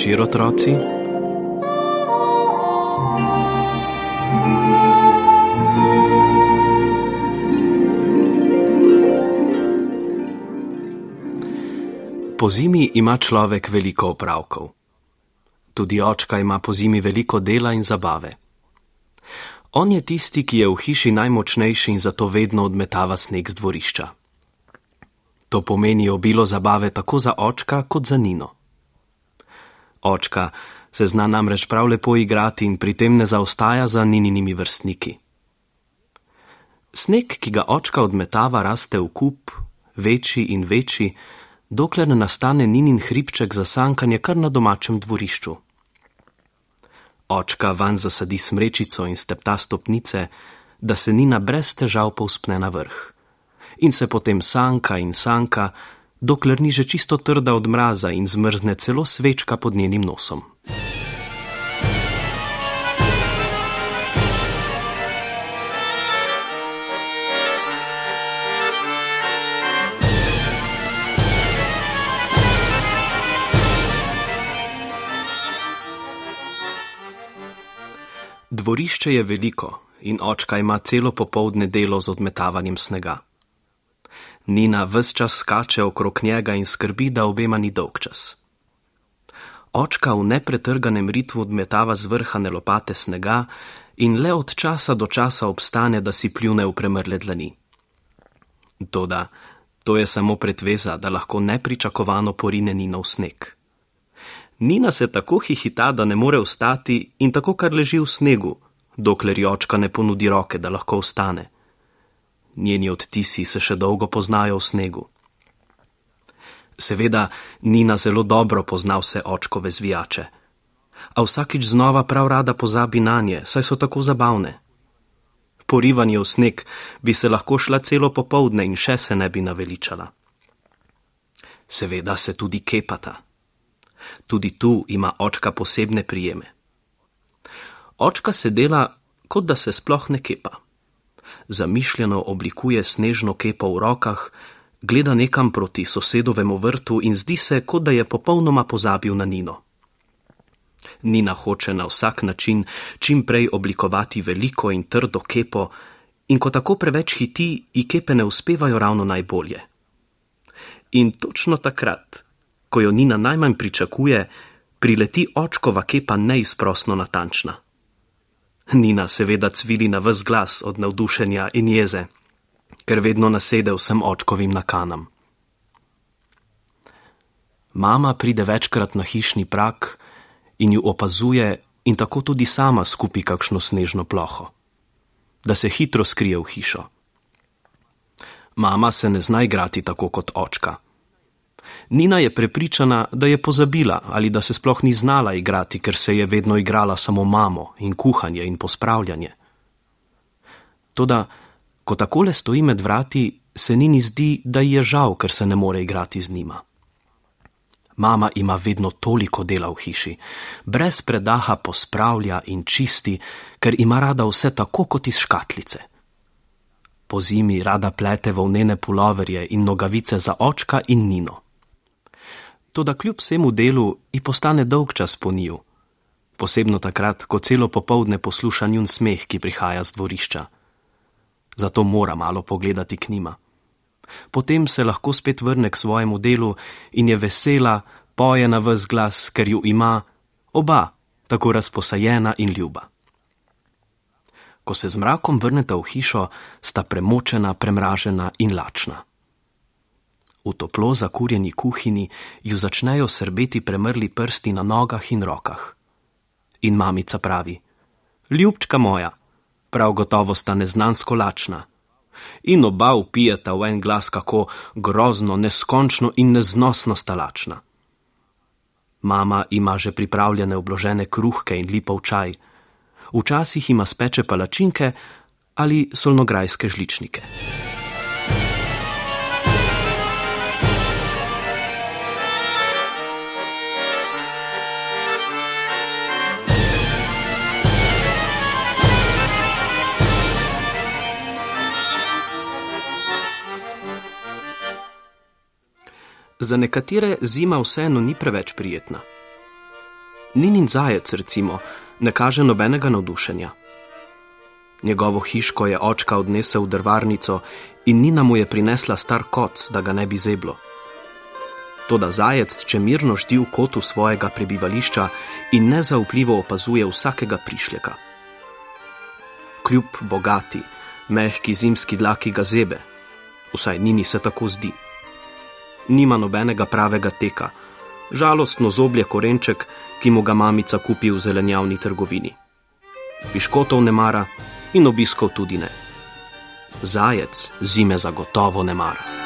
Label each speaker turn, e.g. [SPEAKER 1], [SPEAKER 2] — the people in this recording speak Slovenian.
[SPEAKER 1] Večer, otroci. Po zimi ima človek veliko opravkov. Tudi očka ima po zimi veliko dela in zabave. On je tisti, ki je v hiši najmočnejši in zato vedno odmetava sneg z dvorišča. To pomeni obilo zabave tako za očka kot za Nino. Očka se zna namreč prav lepo igrati in pri tem ne zaostaja za Nininimi vrstniki. Sneg, ki ga očka odmetava, raste v kup, večji in večji, dokler ne nastane Ninin hribček za sankanje kar na domačem dvorišču. Očka van zasadi smrečico in stepta stopnice, da se Nina brez težav povspne na vrh. In se potem sanka in sanka, dokler ni že čisto trda od mraza in zmrzne celo svečka pod njenim nosom. Dvorišče je veliko in očka ima celo popoldne delo z odmetavanjem snega. Nina ves čas skače okrog njega in skrbi, da obema ni dolg čas. Očka v nepretrganem ritmu odmetava z vrhane lopate snega in le od časa do časa obstane, da si pljune v premrle dlani. Toda, to je samo pretveza, da lahko nepričakovano porine Nina v sneg. Nina se tako hihita, da ne more vstati in tako kar leži v snegu, dokler ji očka ne ponudi roke, da lahko vstane. Njeni odtisi se še dolgo poznajo v snegu. Seveda, Nina zelo dobro pozna vse očkove zvijače, a vsakič znova prav rada pozabi na nje, saj so tako zabavne. Porivanje v sneg bi se lahko šla celo popovdne in še se ne bi naveličala. Seveda se tudi kepata. Tudi tu ima očka posebne prijeme. Očka se dela, kot da se sploh ne kepa. Zamišljeno oblikuje snežno kepo v rokah, gleda nekam proti sosedovemu vrtu in zdi se, kot da je popolnoma pozabil na Nino. Nina hoče na vsak način čim prej oblikovati veliko in trdo kepo, in ko tako preveč hiti, ji kepe ne uspevajo ravno najbolje. In točno takrat, ko jo Nina najmanj pričakuje, prileti očkova kepa neizprosno natančna. Nina seveda cvili na vse glas od navdušenja in jeze, ker vedno nasede vsem očkovim nakanam. Mama pride večkrat na hišni prak in ju opazuje, in tako tudi sama skupi kakšno snežno ploho, da se hitro skrije v hišo. Mama se ne zna igrati tako kot očka. Nina je prepričana, da je pozabila ali da se sploh ni znala igrati, ker se je vedno igrala samo mamo in kuhanje in pospravljanje. Toda, ko takole stoji med vrati, se Nini zdi, da ji je žal, ker se ne more igrati z njima. Mama ima vedno toliko dela v hiši, brez predaha pospravlja in čisti, ker ima rada vse tako kot iz škatlice. Po zimi rada plete volnene puloverje in nogavice za očka in Nino. Toda kljub vsemu delu ji postane dolg čas po njiju, posebno takrat, ko celo popovdne posluša njun smeh, ki prihaja z dvorišča. Zato mora malo pogledati k njima. Potem se lahko spet vrne k svojemu delu in je vesela, poje na vse glas, ker ju ima oba, tako razposajena in ljuba. Ko se z mrakom vrnete v hišo, sta premočena, premražena in lačna. V toplo zakurjeni kuhinji ju začnejo srbeti premrli prsti na nogah in rokah. In mamica pravi: Ljubčka moja, prav gotovo sta neznansko lačna. In oba upijeta v en glas, kako grozno, neskončno in neznosno sta lačna. Mama ima že pripravljene obložene kruhke in lipov čaj, včasih ima speče palačinke ali solnograjske žličnike. Za nekatere zima vseeno ni preveč prijetna. Ninin zajec, recimo, ne kaže nobenega navdušenja. Njegovo hiško je očka odnesel v drvarnico in Nina mu je prinesla star koc, da ga ne bi zeblo. Toda zajec, če mirno ždi v kotu svojega prebivališča in nezaupljivo opazuje vsakega prišljeka. Kljub bogati, mehki zimski dlaki ga zebe, vsaj Nini se tako zdi. Nima nobenega pravega teka, žalostno zoblje korenček, ki mu ga mamica kupi v zelenjavni trgovini. Piškotov ne mara in obiskov tudi ne. Zajec zime zagotovo ne mara.